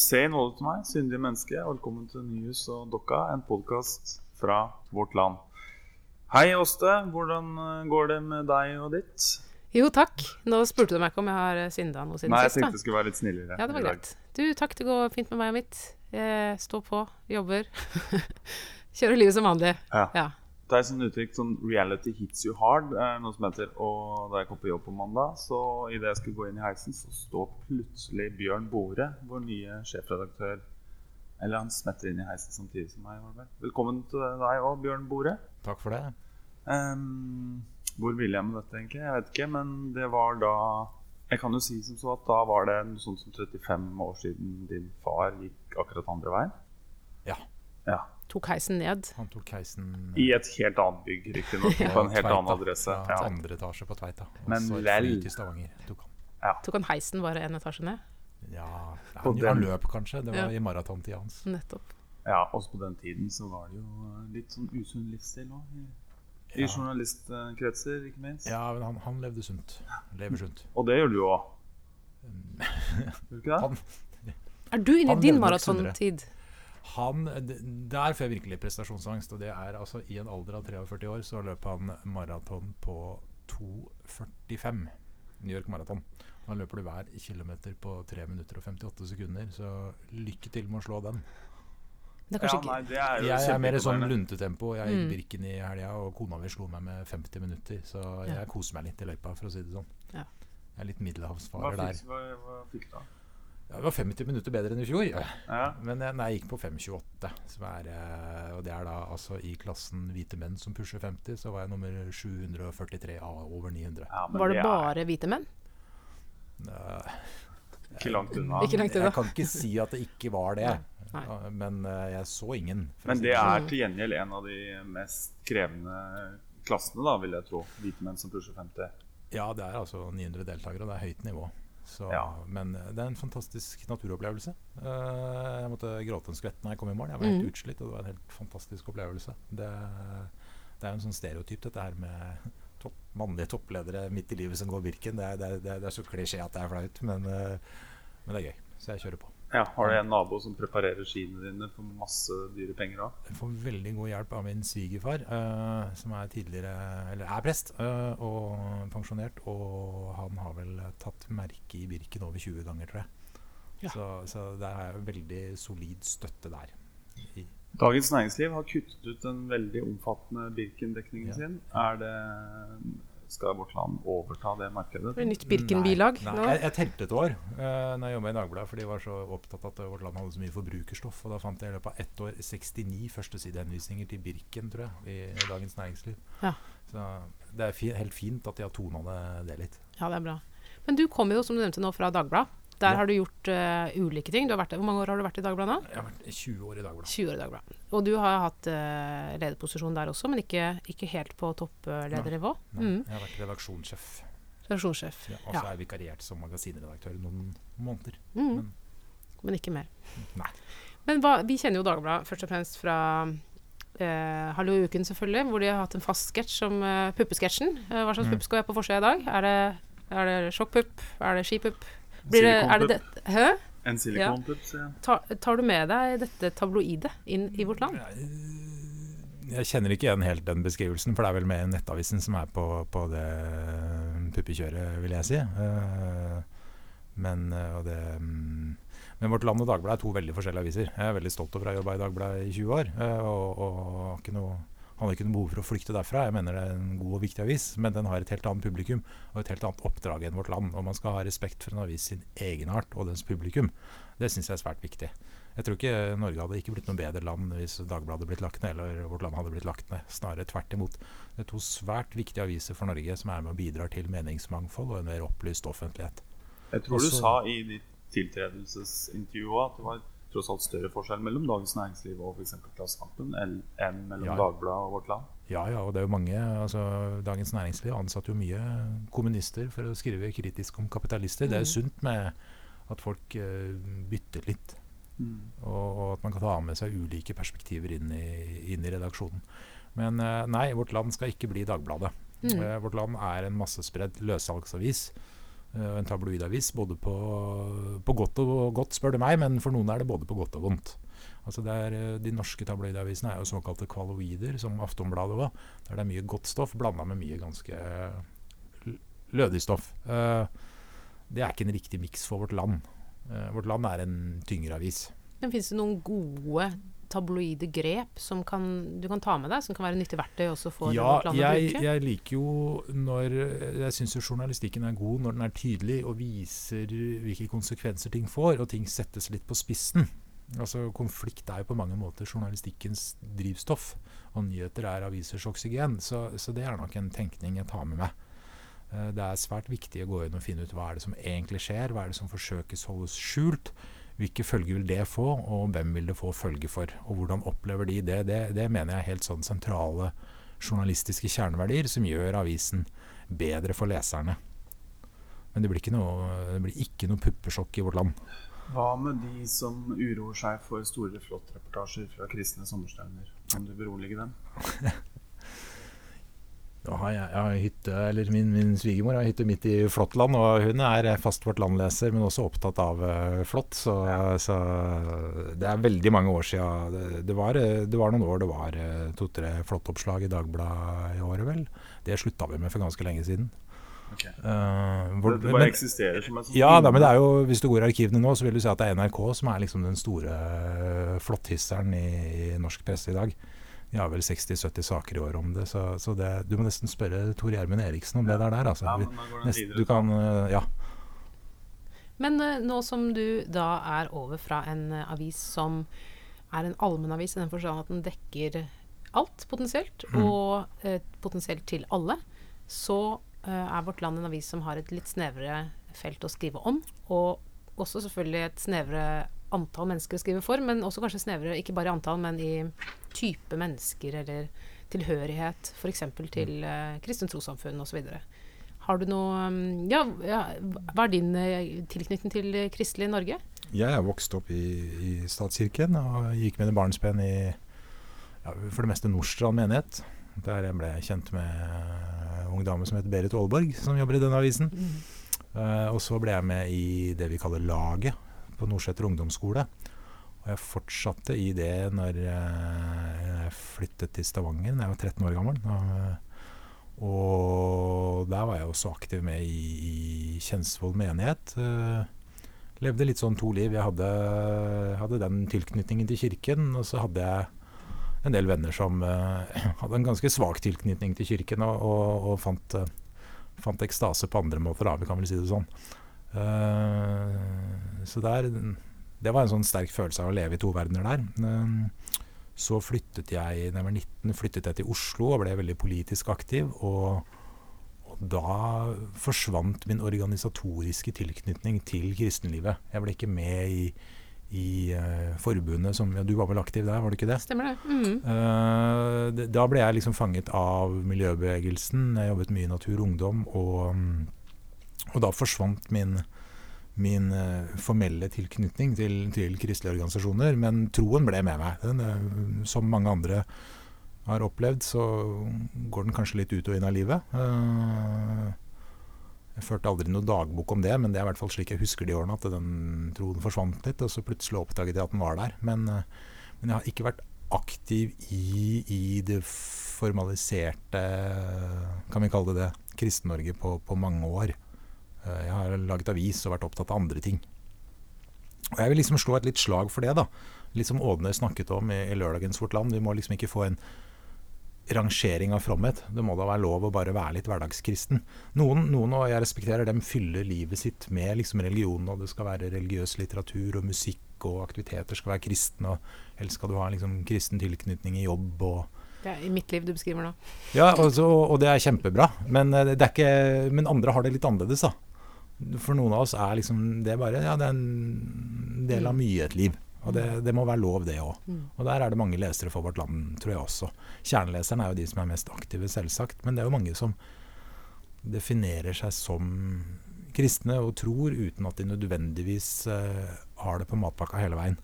Se nåde til meg, syndige menneske. Velkommen til Nyhus og Dokka, en podkast fra vårt land. Hei, Åste. Hvordan eh, går det med deg og ditt? Jo, takk. Nå spurte du meg ikke om jeg har eh, synda noe siden Nei, jeg sist. tenkte det skulle være litt snillere. Ja, det var greit. Du, takk. Det går fint med meg og mitt. Jeg står på, jobber. Kjører livet som vanlig. Ja. Ja. Det er sånn uttrykk sånn 'reality hits you hard', er noe som heter. Og da jeg kom på jobb på mandag, så idet jeg skulle gå inn i heisen, så står plutselig Bjørn Bore, vår nye sjefredaktør Eller han smetter inn i heisen samtidig som meg. Velkommen til deg òg, Bjørn Bore. Takk for det. Um, hvor ville jeg med dette, egentlig? Jeg vet ikke, men det var da Jeg kan jo si som så at da var det noe sånt som 35 år siden din far gikk akkurat andre veien. Ja. Ja. Tok heisen ned. Han tok heisen I et helt annet bygg, riktignok. På en helt Tveita. annen adresse. Ja, Ja. andre etasje på Tveita. Og Men så lell. til Stavanger tok han. Tok han heisen bare en etasje ned? Ja, ja han, han løp kanskje. Det var Ja. i maratontida hans. Nettopp. Ja, også på den tiden så var det jo eh, litt sånn usunn livsstil òg. I, Ja. journalistkretser, ikke minst. Ja, men han, han levde sunt. Lever sunt. Og det gjør du òg. Gjør du ikke det? Han, Er du inne i din maratontid? Han det- Der får jeg virkelig prestasjonsangst. Og det er altså i en alder av 43 år så løp han maraton på 2,45. New York Marathon. Da løper du hver kilometer på 3 minutter og 58 sekunder. Så lykke til med å slå den. Det er Ja, kanskje nei, ikke det er jo Jeg er mer sånn luntetempo. Jeg gikk Mm. Birken i helga, og kona mi slo meg med 50 minutter. Så Ja. jeg koser meg litt i løypa, for å si det sånn. Ja. Jeg er litt middelhavsfarer der. hva, hva fikk du da? Ja, Det var 50 minutter bedre enn i fjor. Ja. Men jeg, nei, jeg gikk på 5,28. Som er, eh, og det er da altså i klassen hvite menn som pusher 50, så var jeg nummer 743 av over 900. Ja, Var det er bare hvite menn? Eh, ikke langt unna. Ikke langt unna. Jeg kan ikke si at det ikke var det, Nei. Nei. men eh, jeg så ingen. Men det sånn. er til gjengjeld en av de mest krevende klassene, da, vil jeg tro. Hvite menn som pusher 50. Ja, det er altså 900 deltakere, og det er høyt nivå. Så, Ja. Men eh, det er en fantastisk naturopplevelse. Eh, jeg måtte gråte en skvett når jeg kom i mål. Jeg var helt mm. utslitt, og det var en helt fantastisk opplevelse. Det, det er jo en sånn stereotyp, dette her med topp, mannlige toppledere midt i livet som går Birken. Det er, det er, det er, det er så klisjé at det er flaut, men, eh, men det er gøy. Så jeg kjører på. Ja, Har du en nabo som preparerer skiene dine for masse dyre penger òg? Jeg får veldig god hjelp av min svigerfar, uh, som er tidligere Eller er prest uh, og pensjonert. Og han har vel tatt merke i Birken over 20 ganger, tror jeg. Ja. Så, så det er veldig solid støtte der. I, Dagens Næringsliv har kuttet ut den veldig omfattende Birken-dekningen Ja. sin. Er det Skal Vårt Land overta det markedet? Det er nytt Birken-bilag Nei, nei, jeg, jeg telte et år uh, Når jeg jobba i Dagbladet, for de var så opptatt av at Vårt Land hadde så mye forbrukerstoff. Og da fant jeg i løpet av ett år 69 førstesidehenvisninger til Birken, tror jeg, i, i Dagens Næringsliv. Ja. Så det er fi, helt fint at de har tona det, det litt. Ja, det er bra. Men du kommer jo, som du nevnte nå, fra Dagbladet. Der har du gjort uh, ulike ting. Du har vært, hvor mange år har du vært i Dagbladet nå? Jeg har vært 20 år i Dagbladet. 20 år i Dagbladet. Og du har hatt uh, lederposisjon der også, men ikke, ikke helt på toppledernivå. Nei, Mm. Jeg har vært redaksjonssjef. Redaksjonssjef. Ja, og så Ja. er jeg vikariert som magasinredaktør noen måneder. Mm. Men Men ikke mer. nei. Men hva, vi kjenner jo Dagbladet først og fremst fra Uh, Hallo i uken, selvfølgelig, hvor de har hatt en fast sketsj som uh, puppesketsjen. Uh, hva slags Mm. pupp skal jeg på forsida i dag? Er det, er det sjokkpupp? Er det skipupp? Blir det, er det det, hæ? En silikonpupp, ja. Tar, tar du med deg dette tabloidet inn i vårt land? Jeg, jeg kjenner ikke igjen helt den beskrivelsen, for det er vel mer Nettavisen som er på, på det puppekjøret, vil jeg si. Eh, men, eh, og det, mm, men Vårt Land og Dagbladet er to veldig forskjellige aviser. Jeg er veldig stolt over å ha jobba i Dagbladet i 20 år. eh, og, og har ikke noe, hadde ikke noe behov for å flykte derfra. Jeg mener det er en god og viktig avis, men den har et helt annet publikum og et helt annet oppdrag enn Vårt Land. Og man skal ha respekt for en avis sin egenart og dens publikum. Det syns jeg er svært viktig. Jeg tror ikke Norge hadde ikke blitt noe bedre land hvis Dagbladet hadde blitt lagt ned, eller Vårt Land hadde blitt lagt ned. Snarere tvert imot. Det er to svært viktige aviser for Norge som er med og bidrar til meningsmangfold og en mer opplyst offentlighet. Jeg tror du sa i ditt tiltredelsesintervju at det var tross alt større forskjell mellom Dagens Næringsliv og f.eks. Klassekampen enn mellom Ja. Dagbladet og Vårt Land. Ja, ja, og det er jo mange altså Dagens Næringsliv ansatte jo mye kommunister for å skrive kritisk om kapitalister. Det er jo sunt med at folk uh, bytter litt, og, og at man kan ta med seg ulike perspektiver inn i, inn i redaksjonen. Men uh, nei, Vårt Land skal ikke bli Dagbladet. Mm. Uh, Vårt Land er en massespredd løssalgsavis en tabloidavis både på, på, godt og godt, spør du meg, men for noen er det både på godt og vondt. Altså er, uh, de norske tabloidavisene er jo såkalte kvaloider, som Aftonbladet var. Der det er mye godt stoff blanda med mye ganske lødig stoff. Uh, det er ikke en riktig miks for vårt land. vårt land er en tyngre avis. Men Fins det noen gode tabloide grep som kan, du kan ta med deg, som kan være nyttig verktøy også for ja, vårt land å bruke? Jeg liker jo når Jeg syns jo journalistikken er god når den er tydelig og viser hvilke konsekvenser ting får, og ting settes litt på spissen. Altså Konflikt er jo på mange måter journalistikkens drivstoff, og nyheter er avisers oksygen. Så, så det er nok en tenkning jeg tar med meg. Eh, det er svært viktig å gå inn og finne ut hva er det som egentlig skjer, hva er det som forsøkes holdes skjult. Hvilke følger vil det få, og hvem vil det få følge for? Og hvordan opplever de det? Det, det mener jeg er helt sånn sentrale journalistiske kjerneverdier som gjør avisen bedre for leserne. Men det blir ikke noe, det blir ikke noe puppesjokk i vårt land. Hva med de som uroer seg for store flottreportasjer fra kristne sommerstevner? Kan du berolige dem? Har jeg, jeg har hytte, eller Min, min svigermor har hytte midt i Flåttland, og hun er fast Vårt Land-leser, men også opptatt av uh, flått. Så, så, det er veldig mange år siden. Det, det, var, det var, noen år det var to-tre flåttoppslag i Dagbladet i året, vel. Det slutta vi med for ganske lenge siden. Okay. Uh, hvor, det bare men, eksisterer som en sånn Ja, da, men det er jo, hvis du går i arkivene nå, så vil du si at det er NRK som er liksom den store flåtthisseren i, i norsk presse i dag. Vi har vel 60-70 saker i år om det, så, så det, du må nesten spørre Tor Gjermund Eriksen om ja. det der. der altså. ja, men Nest, du kan, uh, ja. Men uh, nå som du da er over fra en uh, avis som er en allmennavis i den forstand at den dekker alt potensielt, mm. og potensielt til alle, så er Vårt Land en avis som har et litt snevrere felt å skrive om, og også selvfølgelig et snevre antall mennesker å skrive for, men også kanskje snevre, ikke bare i antall, men i type mennesker eller tilhørighet, f.eks. til uh, kristent trossamfunn osv. Har du noe um, ja, ja, hva er din uh, tilknytning til kristelig Norge? Jeg er vokst opp i, i statskirken og gikk med i barnsben i ja, for det meste Nordstrand menighet. Der jeg ble kjent med en ung dame som heter Berit Aalborg, som jobber i denne avisen. Mm. Uh, og så ble jeg med i det vi kaller Laget, på Nordseter ungdomsskole. Og jeg fortsatte i det når jeg flyttet til Stavanger da jeg var 13 år gammel. Og der var jeg også aktiv med i, i Kjensvoll menighet. Levde litt sånn to liv. Jeg hadde, hadde, den tilknytningen til kirken, og så hadde jeg en del venner som hadde en ganske svak tilknytning til kirken, og, og, og fant, fant, ekstase på andre måter, da, vi kan vel si det sånn. Så der, det var en sånn sterk følelse av å leve i to verdener der. Uh, så flyttet jeg da jeg var 19, flyttet jeg til Oslo og ble veldig politisk aktiv. Og, da forsvant min organisatoriske tilknytning til kristenlivet. Jeg ble ikke med i, i uh, forbundet som ja, Du var vel aktiv der, var du ikke det? Stemmer det. Mm. Uh, da ble jeg liksom fanget av miljøbevegelsen. Jeg jobbet mye i Natur og Ungdom. Og og da forsvant min, min uh, formelle tilknytning til, til, kristelige organisasjoner. Men troen ble med meg. Den, uh, som mange andre har opplevd, så går den kanskje litt ut og inn av livet. Uh, jeg førte aldri noe dagbok om det, men det er i hvert fall slik jeg husker de årene, at den troen forsvant litt. Og så plutselig oppdaget jeg at den var der. Men, men jeg har ikke vært aktiv i, i, det formaliserte, kan vi kalle det det, Kristen-Norge på, på mange år. Eh, jeg har laget avis og vært opptatt av andre ting. Og Jeg vil liksom slå et litt slag for det. da. Litt som Ådne snakket om i, i lørdagens Vårt Land. Vi må liksom ikke få en rangering av fromhet. Det må da være lov å bare være litt hverdagskristen. Noen, noen, og jeg respekterer dem, fyller livet sitt med liksom religion, og det skal være religiøs litteratur og musikk, og aktiviteter skal være kristne, og helst skal du ha en liksom, kristen tilknytning i jobb. og det er i mitt liv du beskriver nå. Ja, og, så, og det er kjempebra. Men, eh, det er ikke, men andre har det litt annerledes, da. For noen av oss er liksom det bare ja, det er en del av mye mye et liv. Og det, det må være lov, det òg. Mm. Og der er det mange lesere for Vårt Land, tror jeg også. Kjerneleserne er jo de som er mest aktive, selvsagt. Men det er jo mange som definerer seg som kristne og tror uten at de nødvendigvis uh, har det på matpakka hele veien.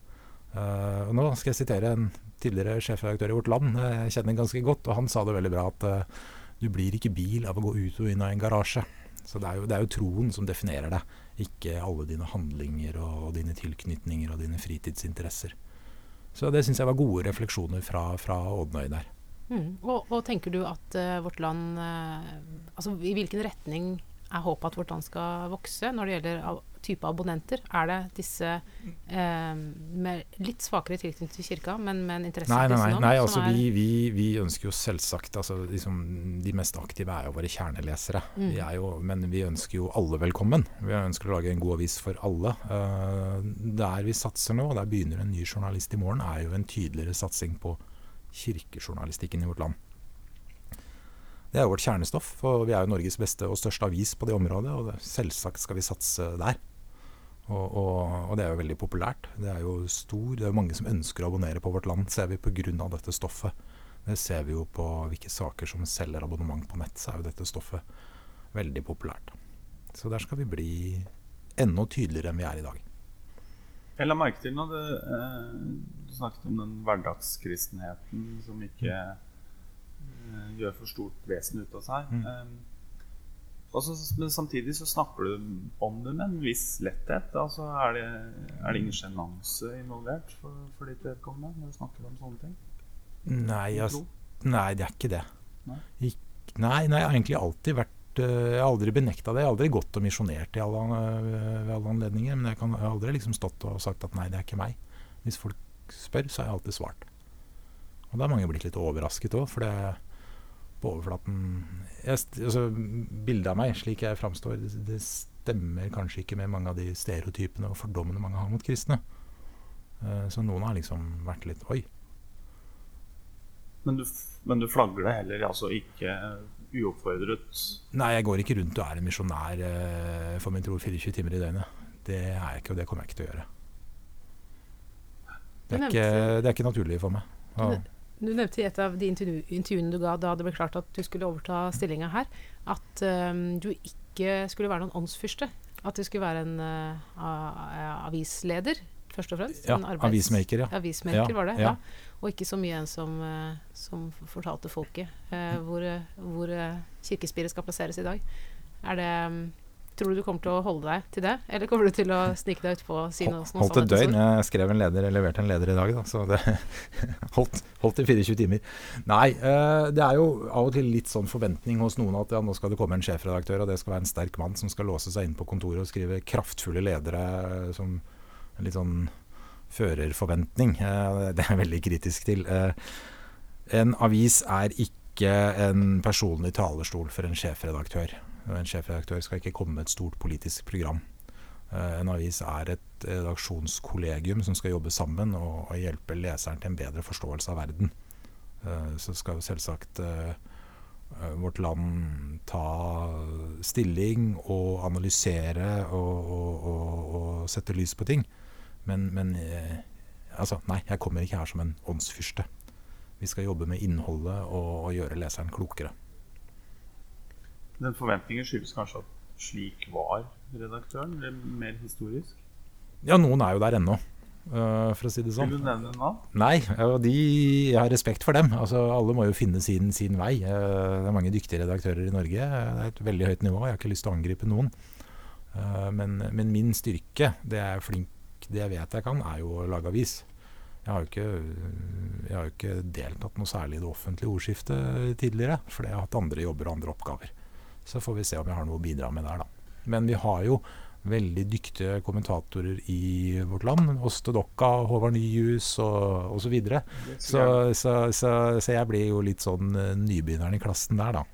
Uh, og nå skal jeg sitere en tidligere sjefredaktør i Vårt Land, jeg kjenner ganske godt, og han sa det veldig bra at uh, du blir ikke bil av å gå ut og inn av en garasje. Så det er, jo, det er jo troen som definerer deg, ikke alle dine handlinger og, dine tilknytninger og dine fritidsinteresser. Så det syns jeg var gode refleksjoner fra, fra Ådnøy der. Mm. Og, og, tenker du at uh, vårt land uh, Altså i hvilken retning er håpet at vårt land skal vokse når det gjelder type abonnenter? Er det disse eh, med litt svakere tilknytning til kirka, men med en interesse nei, nei, nei, nei altså vi, vi, vi, ønsker jo selvsagt altså, liksom, De mest aktive er jo våre kjernelesere. Mm. Vi jo, men vi ønsker jo alle velkommen. Vi ønsker å lage en god avis for alle. Uh, der vi satser nå, og der begynner en ny journalist i morgen, er jo en tydeligere satsing på kirkejournalistikken i vårt land. Det er jo vårt kjernestoff, for vi er jo Norges beste og største avis på det området. Og selvsagt skal vi satse der. Og, og, og, det er jo veldig populært. Det er jo stor, det er jo mange som ønsker å abonnere på Vårt Land, ser vi pga. dette stoffet. Det ser vi jo på hvilke saker som selger abonnement på nett, så er jo dette stoffet veldig populært. Så der skal vi bli enda tydeligere enn vi er i dag. Jeg la merke til når du, eh, du snakket om den hverdagskristenheten som ikke eh, gjør for stort vesen ut av seg. Mm. Um, så, men samtidig så snakker du om det med en viss letthet. Altså, er, det, er det ingen sjenanse involvert for, for ditt vedkommende når du snakker om sånne ting? Nei, jeg, nei det er ikke det. Nei, Ik nei, nei jeg har egentlig alltid vært uh, Jeg har aldri benekta det. Jeg har aldri gått og misjonert i alle, ved alle anledninger. Men jeg, kan, jeg har aldri liksom stått og sagt at nei, det er ikke meg. Hvis folk spør, så har jeg alltid svart. Og da har mange blitt litt overrasket òg, for det på overflaten jeg, altså, Bildet av meg, slik jeg framstår, det, det, stemmer kanskje ikke med mange av de stereotypene og fordommene mange har mot kristne. Uh, så noen har liksom vært litt Oi. Men du, men du flagger det heller altså ikke uoppfordret? Nei, jeg går ikke rundt og er en misjonær uh, for min tro 24 timer i døgnet. Det er jeg ikke, og det kommer jeg ikke til å gjøre. Det er, ikke, det er ikke naturlig for meg. Ja. Du nevnte i et av de intervjuene du ga da det ble klart at du skulle overta stillinga her, at um, du ikke skulle være noen åndsfyrste. At du skulle være en uh, avisleder, først og fremst. Ja, avismaker, ja. Avismaker ja, var det, ja. ja. Og ikke så mye en som, uh, som fortalte folket uh, hvor, hvor kirkespiret skal plasseres i dag. Er det um, Tror du du kommer til å holde deg til det, eller kommer du til å snike deg utpå og si noe, sånt? Holdt et døgn. Jeg skrev en leder, eller leverte en leder i dag, da, så det holdt, holdt i 24 timer. Nei, uh, det er jo av og til litt sånn forventning hos noen at ja, nå skal det komme en sjefredaktør, og det skal være en sterk mann som skal låse seg inn på kontoret og skrive kraftfulle ledere som en litt sånn førerforventning. Uh, det er jeg veldig kritisk til. En avis er ikke en personlig talerstol for en sjefredaktør. En sjefredaktør skal ikke komme med et stort politisk program. Eh, en avis er et redaksjonskollegium som skal jobbe sammen og, og hjelpe leseren til en bedre forståelse av verden. Eh, så skal jo selvsagt eh, vårt land ta stilling og analysere og, og, og sette lys på ting. Men, men altså, nei, jeg kommer ikke her som en åndsfyrste. Vi skal jobbe med innholdet og, gjøre leseren klokere. Den forventningen skyldes kanskje at slik var redaktøren? Eller mer historisk? Ja, noen er jo der ennå, uh, for å si det sånn. Vil du nevne navn? Nei, de, jeg har respekt for dem. Altså, alle må jo finne sin, sin vei. Uh, det er mange dyktige redaktører i Norge. Det er et veldig høyt nivå. Jeg har ikke lyst til å angripe noen. Uh, men, men, min styrke, det jeg er flink det jeg vet jeg kan, er jo å lage avis. Jeg har jo ikke, jeg har ikke deltatt noe særlig i det offentlige ordskiftet tidligere, fordi jeg har hatt andre jobber og andre oppgaver. Så får vi se om jeg har noe å bidra med der, da. Men vi har jo veldig dyktige kommentatorer i vårt land. Åste Dokka, Håvard Nyhus og osv. Så, videre. så, så, så, så jeg blir jo litt sånn eh, nybegynneren i klassen der, da.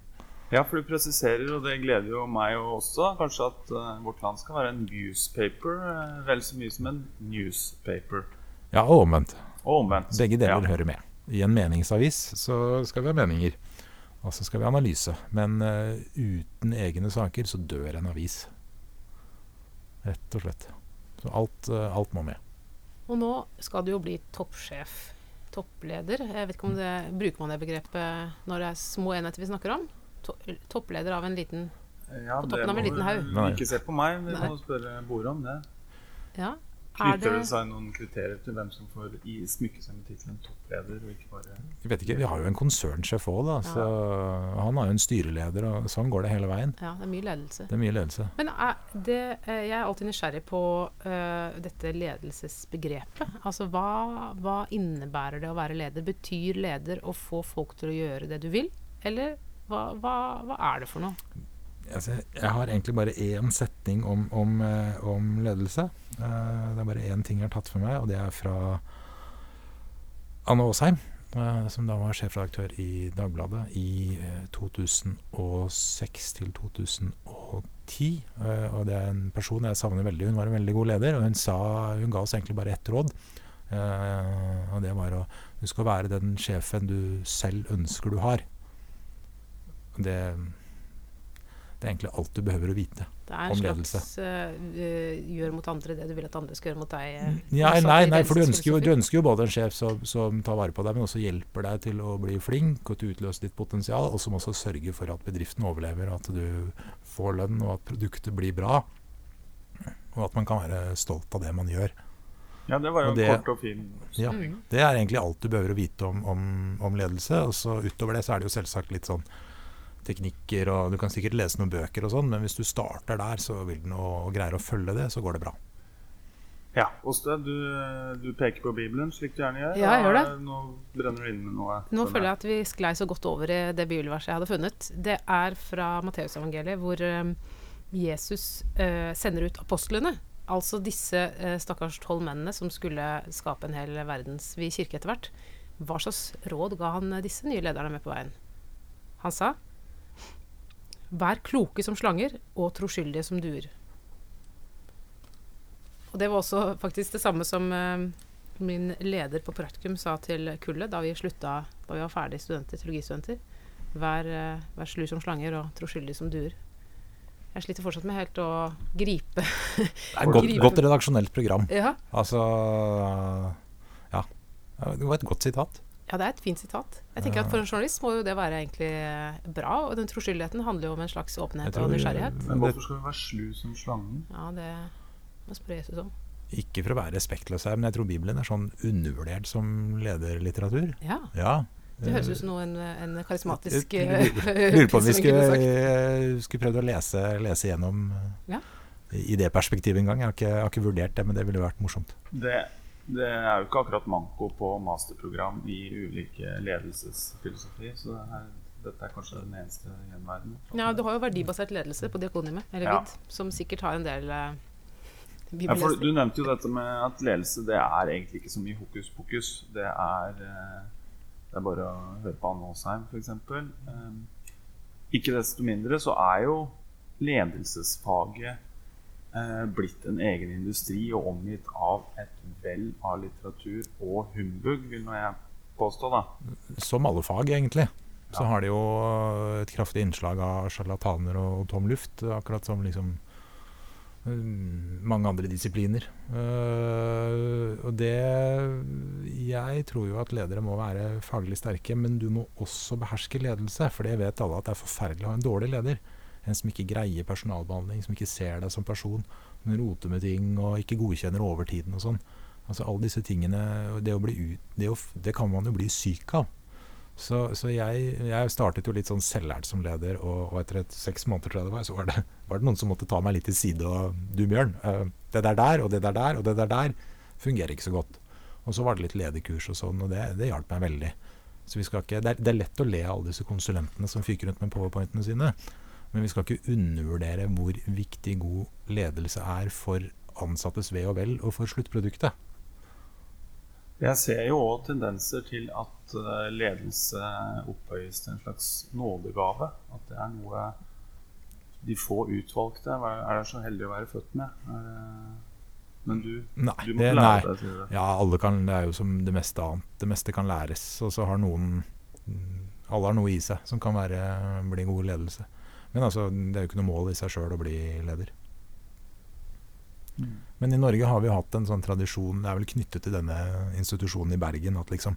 Ja, for du presiserer, og det gleder jo meg også, kanskje at uh, vårt land skal være en newspaper uh, vel så mye som en newspaper. Ja, og omvendt. Og omvendt. Begge deler ja. hører med. I en meningsavis så skal vi ha meninger. Og så skal vi ha analyse. Men uh, uten egne saker så dør en avis. Rett og slett. Så alt, uh, alt, må med. Og nå skal du jo bli toppsjef. Toppleder. Jeg vet ikke om det Bruker man det begrepet når det er små enheter vi snakker om? To toppleder av en liten ja, På toppen av en liten haug? Ikke se på meg, vi må spørre Bore om det. Ja. Er Knytter det seg noen kriterier til hvem som får i smykke seg med tittelen toppleder, og ikke bare Jeg vet ikke, Vi har jo en konsernsjef òg, da. Så han har jo en styreleder, og sånn går det hele veien. Ja, det er mye ledelse. Det er mye ledelse. Men er det, eh, jeg er alltid nysgjerrig på uh, dette ledelsesbegrepet. Altså hva, hva innebærer det å være leder? Betyr leder å få folk til å gjøre det du vil? Eller hva, hva, hva er det for noe? Altså, jeg har egentlig bare én setning om, om, eh, om ledelse. Eh, det er bare én ting jeg har tatt for meg, og det er fra Anne Aasheim, eh, som da var sjefredaktør i Dagbladet i eh, 2006 til 2010. Eh, og det er en person jeg savner veldig. Hun var en veldig god leder, og hun, sa, hun ga oss egentlig bare ett råd. Og det var å Du skal være den sjefen du selv ønsker du har. Det det er egentlig alt du behøver å vite. Det er Om en ledelse. slags uh, gjør mot andre det du vil at andre skal gjøre mot deg. eh, Ja, nei, nei, for du ønsker, jo, du ønsker jo både en sjef som, som tar vare på deg, men også hjelper deg til å bli flink og til å utløse ditt potensial, og som også sørger for at bedriften overlever, og at du får lønn, og at produktet blir bra. Og at man kan være stolt av det man gjør. Ja, det var jo Og det- kort og fin Ja, Mm. Det er egentlig alt du behøver å vite om, om, om ledelse. Og så utover det så er det jo selvsagt litt sånn teknikker, og du kan sikkert lese noen bøker og sånn, men hvis du starter der så vil den, og, og greier å følge det, så går det bra. Ja, Åsted, du, du peker på Bibelen, slik du gjerne gjør. Ja, jeg gjør det. Nå brenner du inn med noe. Nå føler jeg at vi sklei så godt over i det bibelverset jeg hadde funnet. Det er fra Matteusevangeliet, hvor eh, Jesus eh, sender ut apostlene. Altså disse eh, stakkars tolv mennene som skulle skape en hel verdensvid kirke etter hvert. Hva slags råd ga han disse nye lederne med på veien? Han sa Vær kloke som slanger og troskyldige som duer. Og det var også faktisk det samme som eh, min leder på praktikum sa til kullet da vi slutta, da vi var ferdige studenter, teologistudenter. Vær, eh, vær slu som slanger og troskyldig som duer. Jeg sliter fortsatt med helt å gripe Det er godt, Gripe. godt redaksjonelt program. Ja, Altså Ja. Det var et godt sitat. Ja det er et fint sitat. Jeg tenker at For en journalist må jo det være egentlig eh, bra. Og den troskyldigheten handler jo om en slags åpenhet og nysgjerrighet. Men hvorfor skal vi være slu som slangen? Ja, det må spørre Jesus om. Ikke for å være respektløs her, men jeg tror Bibelen er sånn undervurdert som lederlitteratur. Ja, Ja. Det høres ut som noe en, en karismatisk eh, lurer på om vi skulle, eh, skulle prøvd å lese, lese gjennom Ja. i det perspektivet en gang. Jeg har, ikke, jeg har ikke vurdert det, men det ville vært morsomt. Det, det er jo ikke akkurat manko på masterprogram i ulike ledelsesfilosofi, så det er, dette er kanskje den eneste gjenværende. Ja, du har jo verdibasert ledelse på diakonimet, eller Ja. vidt, som sikkert har en del eh, Ja, for du nevnte jo dette med at ledelse det er egentlig ikke så mye hokus pokus. Det er, eh, det er bare å høre på Anne Aasheim, f.eks. Um, ikke desto mindre så er jo ledelsesfaget eh, blitt en egen industri og omgitt av et vell av litteratur og humbug, vil nå jeg påstå. da. Som alle fag, egentlig. Så har de jo et kraftig innslag av sjarlataner og tom luft, akkurat som liksom mm, mange andre disipliner. Eh, og det Jeg tror jo at ledere må være faglig sterke, men du må også beherske ledelse. For det vet alle at det er forferdelig å ha en dårlig leder. En som ikke greier personalbehandling, som ikke ser deg som person, som roter med ting og ikke godkjenner overtiden og sånn. Altså Alle disse tingene det, ut, det, å, det kan man jo bli syk av. Så, så jeg, jeg startet jo litt sånn selvlært som leder, og, og etter et seks måneder tror jeg det var, så var det, var det noen som måtte ta meg litt til side. Og du Bjørn, eh, det der der, og det der der, og det der der fungerer ikke så godt. Og så var det litt lederkurs og sånn, og det, det hjalp meg veldig. Så vi skal ikke, det, er, det er lett å le av alle disse konsulentene som fyker rundt med powerpointene sine, men vi skal ikke undervurdere hvor viktig god ledelse er for ansattes ve og vel og for sluttproduktet. Jeg ser jo òg tendenser til at eh, ledelse opphøyes til en slags nådegave. At det er noe de få utvalgte er det så heldige å være født med. Er Men du, Nei, du må det, lære deg til det. Ja, alle kan, det er jo som det meste annet. Det meste kan læres. Og så har noen Alle har noe i seg som kan være, bli god ledelse. Men altså, det er jo ikke noe mål i seg sjøl å bli leder. Mm. Men i Norge har vi hatt en sånn tradisjon, det er vel knyttet til denne institusjonen i Bergen, at liksom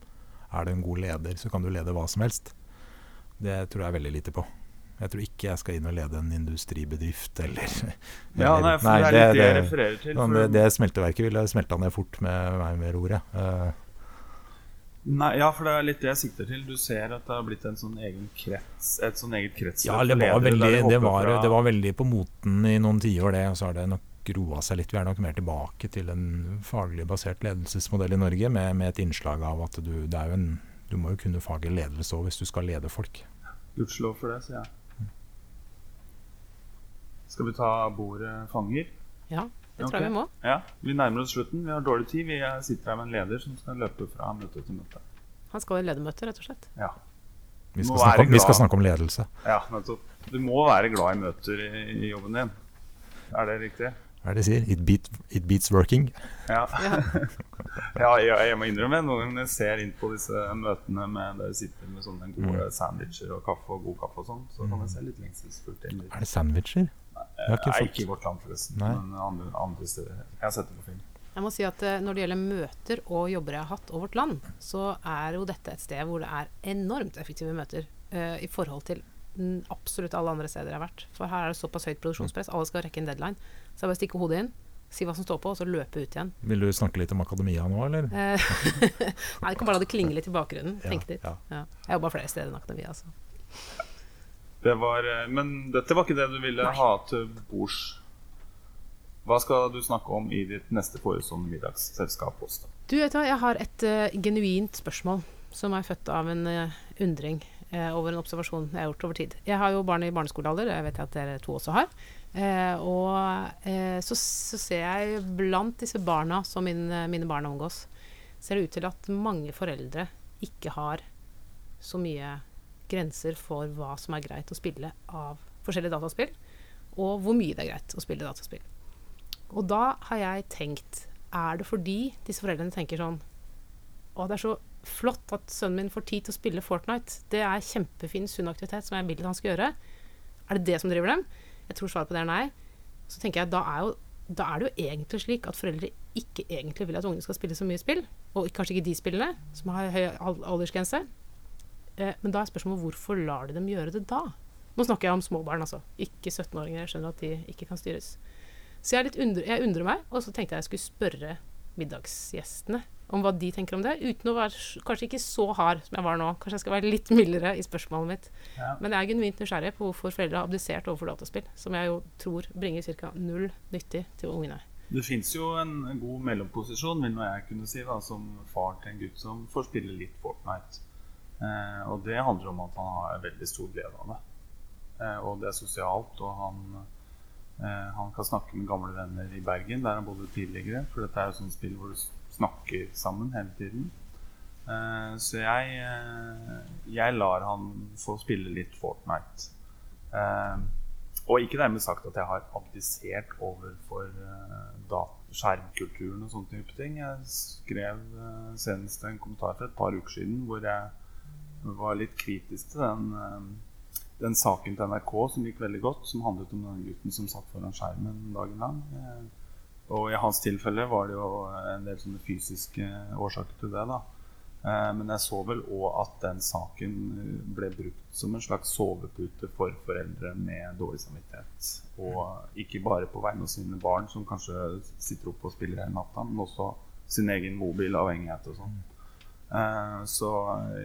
er du en god leder, så kan du lede hva som helst. Det tror jeg veldig lite på. Jeg tror ikke jeg skal inn og lede en industribedrift eller, Ja, nei, for det er litt det, jeg refererer til. Det, det smelteverket ville smelta ned fort med meg med roret. Uh, Nei, ja, for det er litt det jeg sikter til. Du ser at det har blitt en sånn egen krets Et sånn eget krets Ja, det var, veldig, det, var, det var, veldig, på moten i noen tiår, det. Og så har det nok roa seg litt. Vi er nok mer tilbake til en faglig basert ledelsesmodell i Norge, med, med et innslag av at du, en, du må jo kunne faglig ledelse òg hvis du skal lede folk. Gudskjelov for det, sier jeg. Skal vi ta bordet fanger? Ja. Det tror jeg vi må. Ja, Vi nærmer oss slutten. Vi har dårlig tid. Vi sitter her med en leder som skal løpe fra møte til møte. Han skal i ledermøte, rett og slett? Ja. Vi skal, snakke om, vi skal, snakke om, ledelse. Ja, nettopp. Du må være glad i møter i, i jobben din. Er det riktig? Hva er det de sier? It, beat, it, beats working. Ja. ja jeg, jeg, må innrømme noen ganger jeg ser inn på disse møtene med der jeg sitter med sånne gode mm. sandwicher og kaffe og god kaffe og sånn, så kan jeg mm. se litt lengselsfullt inn. Er det sandwicher? Nei, ikke, ikke i vårt land, forresten. Nei. Men andre, andre, steder. Jeg har sett det på film. Jeg må si at uh, Når det gjelder møter og jobber jeg har hatt over vårt land, så er jo dette et sted hvor det er enormt effektive møter uh, i forhold til absolutt alle andre steder jeg har vært. For her er det såpass høyt produksjonspress. Alle skal rekke en deadline. Så jeg bare stikker hodet inn, si hva som står på, og så løpe ut igjen. Vil du snakke litt om akademia nå, eller? Eh, nei, det kan bare la det klinge litt i bakgrunnen. Ja, Tenk litt. Ja. Ja. Jeg jobba flere steder enn akademia, altså. Det var, eh, men dette var ikke det du ville Nei. ha til bords. Hva skal du snakke om i ditt neste forestående middagsselskap Også? Du vet hva, Jeg har et uh, genuint spørsmål som er født av en uh, undring uh, over en observasjon jeg har gjort over tid. Jeg har jo barn i barneskolealder, det vet jeg at dere to også har. og så, så, ser jeg blant disse barna som min, mine barn omgås, ser det ut til at mange foreldre ikke har så mye grenser for hva som er greit å spille av forskjellige dataspill, og hvor mye det er greit å spille dataspill. Og da har jeg tenkt Er det fordi disse foreldrene tenker sånn Å, det er så flott at sønnen min får tid til å spille Fortnite. Det er kjempefin, sunn aktivitet som jeg vil at han skal gjøre. Er det det som driver dem? Jeg tror svaret på det er nei. Så tenker jeg, da er, jo, da er det jo egentlig slik at foreldre ikke egentlig vil at ungene skal spille så mye spill. Og kanskje ikke de spillene, som har høy aldersgrense. Eh, men da er spørsmålet hvorfor lar de dem gjøre det da? Nå snakker jeg om små barn, altså. Ikke 17-åringer. Jeg skjønner at de ikke kan styres. Så jeg, undre, jeg, undrer meg, og så tenkte jeg jeg skulle spørre middagsgjestene om hva de tenker om det. Uten å være kanskje ikke så hard som jeg var nå. Kanskje jeg skal være litt mildere i spørsmålet mitt. Ja. Men jeg er genuint nysgjerrig på hvorfor foreldre har abdisert overfor dataspill, som jeg jo tror bringer ca. null nyttig til ungene. Det fins jo en god mellomposisjon, vil jeg kunne si, da, som far til en gutt som får spille litt Fortnite. Eh, og det handler om at han har veldig stor glede av det. Eh, og det er sosialt, og han, eh, han kan snakke med gamle venner i Bergen, der han bodde tidligere. For dette er jo sånn spill hvor du snakker sammen hele tiden. Så jeg, jeg lar han få spille litt Fortnite. Og ikke dermed sagt at jeg har abdisert overfor skjermkulturen og sånne type ting. Jeg skrev senest en kommentar for et par uker siden hvor jeg var litt kritisk til den, eh, den, saken til NRK som gikk veldig godt, som handlet om den gutten som satt foran skjermen dagen lang. Eh, og i hans tilfelle var det jo en del sånne fysiske årsaker til det. da. Eh, men jeg så vel òg at den saken ble brukt som en slags sovepute for foreldre med dårlig samvittighet. Og ikke bare på vegne av sine barn, som kanskje sitter oppe og spiller hele natta, men også sin egen mobil avhengighet og sånn. Eh, så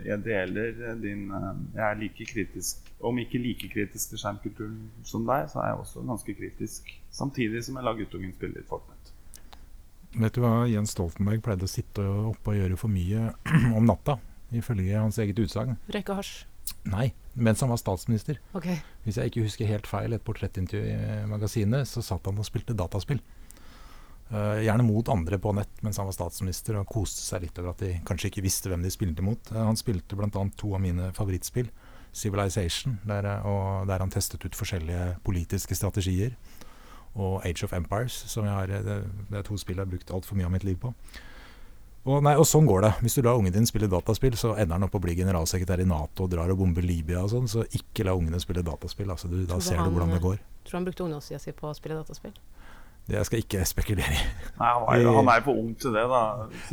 jeg deler din eh, Jeg er like kritisk, om ikke like kritisk til skjermkulturen som deg, så er jeg også ganske kritisk. Samtidig som jeg lar guttungen spille litt Fortnite. Vet du hva Jens Stoltenberg pleide å sitte oppe og gjøre for mye om natta? Ifølge hans eget utsagn. Røyke hasj? Nei, mens han var statsminister. Okay. Hvis jeg ikke husker helt feil, et portrettintervju i magasinet, så satt han og spilte dataspill. Uh, gjerne mot andre på nett mens han var statsminister, og koste seg litt over at de kanskje ikke visste hvem de spilte mot. Uh, han spilte bl.a. to av mine favorittspill, 'Civilization', der, og der, han testet ut forskjellige politiske strategier, og 'Age of Empires', som jeg har, det, det er to spill jeg har brukt altfor mye av mitt liv på. Og, nei, og, sånn går det. Hvis du lar ungen din spille dataspill, så ender han opp å bli generalsekretær i Nato og drar og bomber Libya og sånn, så ikke la ungene spille dataspill. Altså, du, da ser han, du hvordan det går. Tror du han brukte ungdomstida si på å spille dataspill? Det jeg skal ikke spekulere i. Nei, han, han er jo for ung til det, da.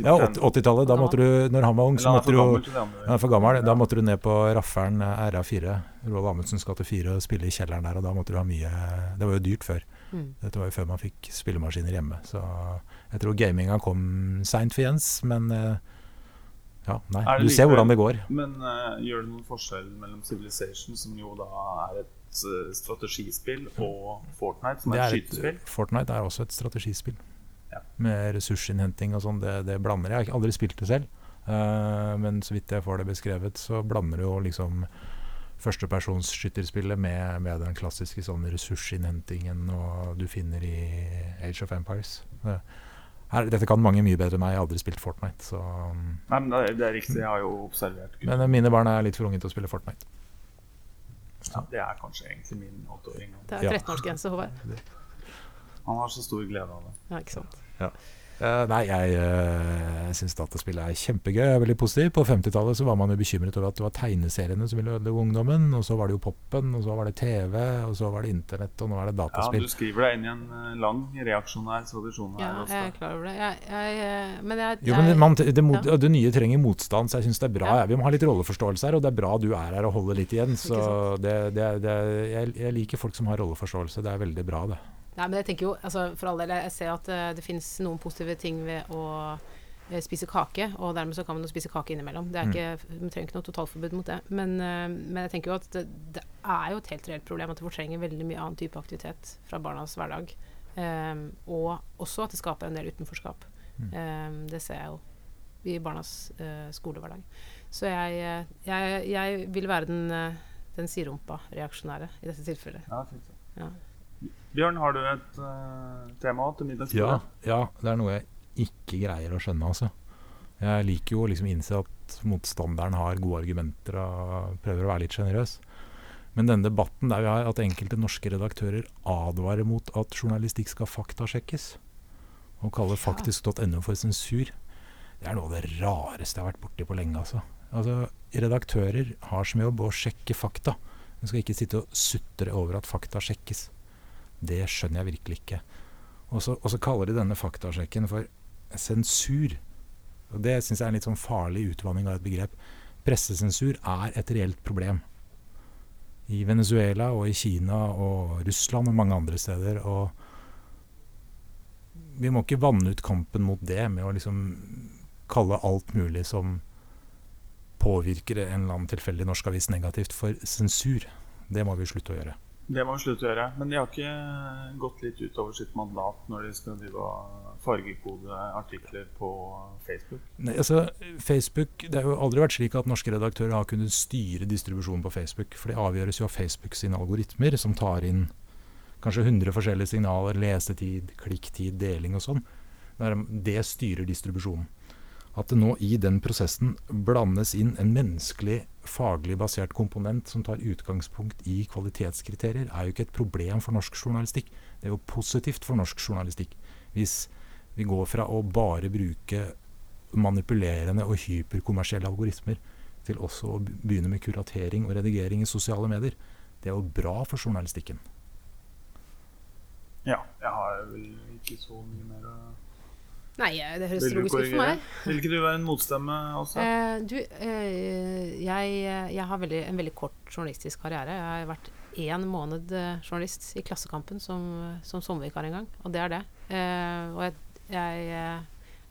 Ja, 80 80-tallet. Da måtte du, når han var ung, så måtte du. Han er for gammel. Da måtte du ned på Rafferen eh, RA4, Roald Amundsens gate 4, og spille i kjelleren der. Og da måtte du ha mye Det var jo dyrt før. Mm. Dette var jo før man fikk spillemaskiner hjemme. Så jeg tror gaminga kom seint for Jens, men eh, ja, nei. Du ser hvordan det går. Men uh, gjør det noen forskjell mellom Civilization, som jo da er et eh, strategispill, og Fortnite, som er er et skytespill? Fortnite er også et strategispill. Ja. Med ressursinnhenting og sånn. Det, det blander. Jeg Jeg har aldri spilt det selv, uh, men så vidt jeg får det beskrevet, så blander det jo liksom førstepersonsskytterspillet med, med den klassiske sånn ressursinnhentingen og du finner i Age of Empires. Det, her, dette kan mange mye bedre enn meg. Jeg har aldri spilt Fortnite. Så, Nei, men det er, det er riktig, jeg har jo observert men mine barn er litt for unge til å spille Fortnite. Ja, det er kanskje egentlig min åtteåring. Det er 13-årsgrense, Håvard. Han har så stor glede av det. Ja, ikke sant. Eh, nei, jeg uh, syns dataspill er kjempegøy. Jeg er veldig positiv. På 50-tallet var man jo bekymret over at det var tegneseriene som ville ødelegge ungdommen. Og så var det jo popen, og så var det TV, og så var det internett, og nå er det dataspill. Ja, du skriver deg inn i en eh, lang reaksjonær tradisjon her. Ja, også. jeg er klar over det. Jeg, jeg, eh, men jeg, Jo, men jeg- man, det, mot, ja. det nye trenger motstand, så jeg syns det er bra. Ja. Vi må ha litt rolleforståelse her, og det er bra du er her og holder litt igjen. Så det, det, det, jeg, jeg liker folk som har rolleforståelse. Det er veldig bra, det. Nei, men jeg tenker jo, altså, for all del, jeg ser at uh, det finnes noen positive ting ved å uh, spise kake, og dermed så kan man jo spise kake innimellom. Det er Mm. ikke, Vi trenger ikke noe totalforbud mot det. Men, uh, men jeg tenker jo at det, det er jo et helt reelt problem at det fortrenger veldig mye annen type aktivitet fra barnas hverdag. Um, og også at det skaper en del utenforskap. Mm. Um, det ser jeg jo i barnas eh, skolehverdag. Så jeg, jeg, jeg vil være den, den siderumpa reaksjonære i dette tilfellet. Ja, fint. Ja. Bjørn, har du et uh, tema til Ja, middagsbordet? ja, det er noe jeg ikke greier å skjønne, altså. Jeg liker jo å liksom innse at motstanderen har gode argumenter og prøver å være litt sjenerøs. Men denne debatten der vi har at enkelte norske redaktører advarer mot at journalistikk skal faktasjekkes, og kaller Ja. faktisk.no for sensur, det er noe av det rareste jeg har vært borti på lenge, altså. altså. Redaktører har som jobb å sjekke fakta. De skal ikke sitte og sutre over at fakta sjekkes. Det skjønner jeg virkelig ikke. Og så, kaller de denne faktasjekken for sensur. Og Det syns jeg er en litt sånn farlig utvanning av et begrep. Pressesensur er et reelt problem. I Venezuela og i Kina og Russland og mange andre steder. Og vi må ikke vanne ut kampen mot det med å liksom kalle alt mulig som påvirker en eller annen tilfeldig norsk avis negativt, for sensur. Det må vi slutte å gjøre. Det må vi slutte å gjøre. Men de har ikke gått litt utover sitt mandat når de skal drive fargekode artikler på Facebook? Nei, altså, Facebook, Det har jo aldri vært slik at norske redaktører har kunnet styre distribusjonen på Facebook. For det avgjøres jo av Facebook sine algoritmer, som tar inn kanskje 100 forskjellige signaler. Lesetid, klikktid, deling og sånn. Det styrer distribusjonen. At det nå i den prosessen blandes inn en menneskelig, faglig basert komponent som tar utgangspunkt i kvalitetskriterier, er jo ikke et problem for norsk journalistikk. Det er jo positivt for norsk journalistikk. Hvis vi går fra å bare bruke manipulerende og hyperkommersielle algoritmer til også å begynne med kuratering og redigering i sosiale medier. Det er jo bra for journalistikken. Ja. Jeg har vel ikke så mye mer å Nei, eh, det høres logisk ut for meg. Vil ikke du være en motstemme også? Eh, du, eh, jeg, jeg har veldig, en veldig kort journalistisk karriere. Jeg har vært én måned eh, journalist i Klassekampen som, som sommervikar en gang, og det er det. Eh, og jeg, jeg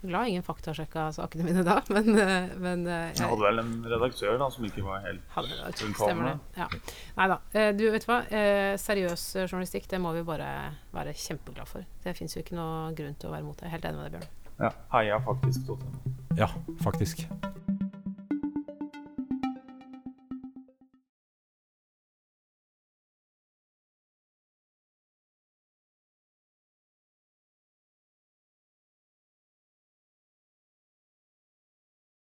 eh, glad ingen faktasjekka sakene mine da, men, eh, men jeg, Jeg hadde vel en redaktør da som ikke var helt Unnfallende. Ja. Nei da. Eh, du, vet du hva. Eh, seriøs eh, journalistikk, det må vi bare være kjempeglad for. Det fins jo ikke noe grunn til å være imot det. Helt enig med deg, Bjørn. ja, Heia faktisk Ja, faktisk.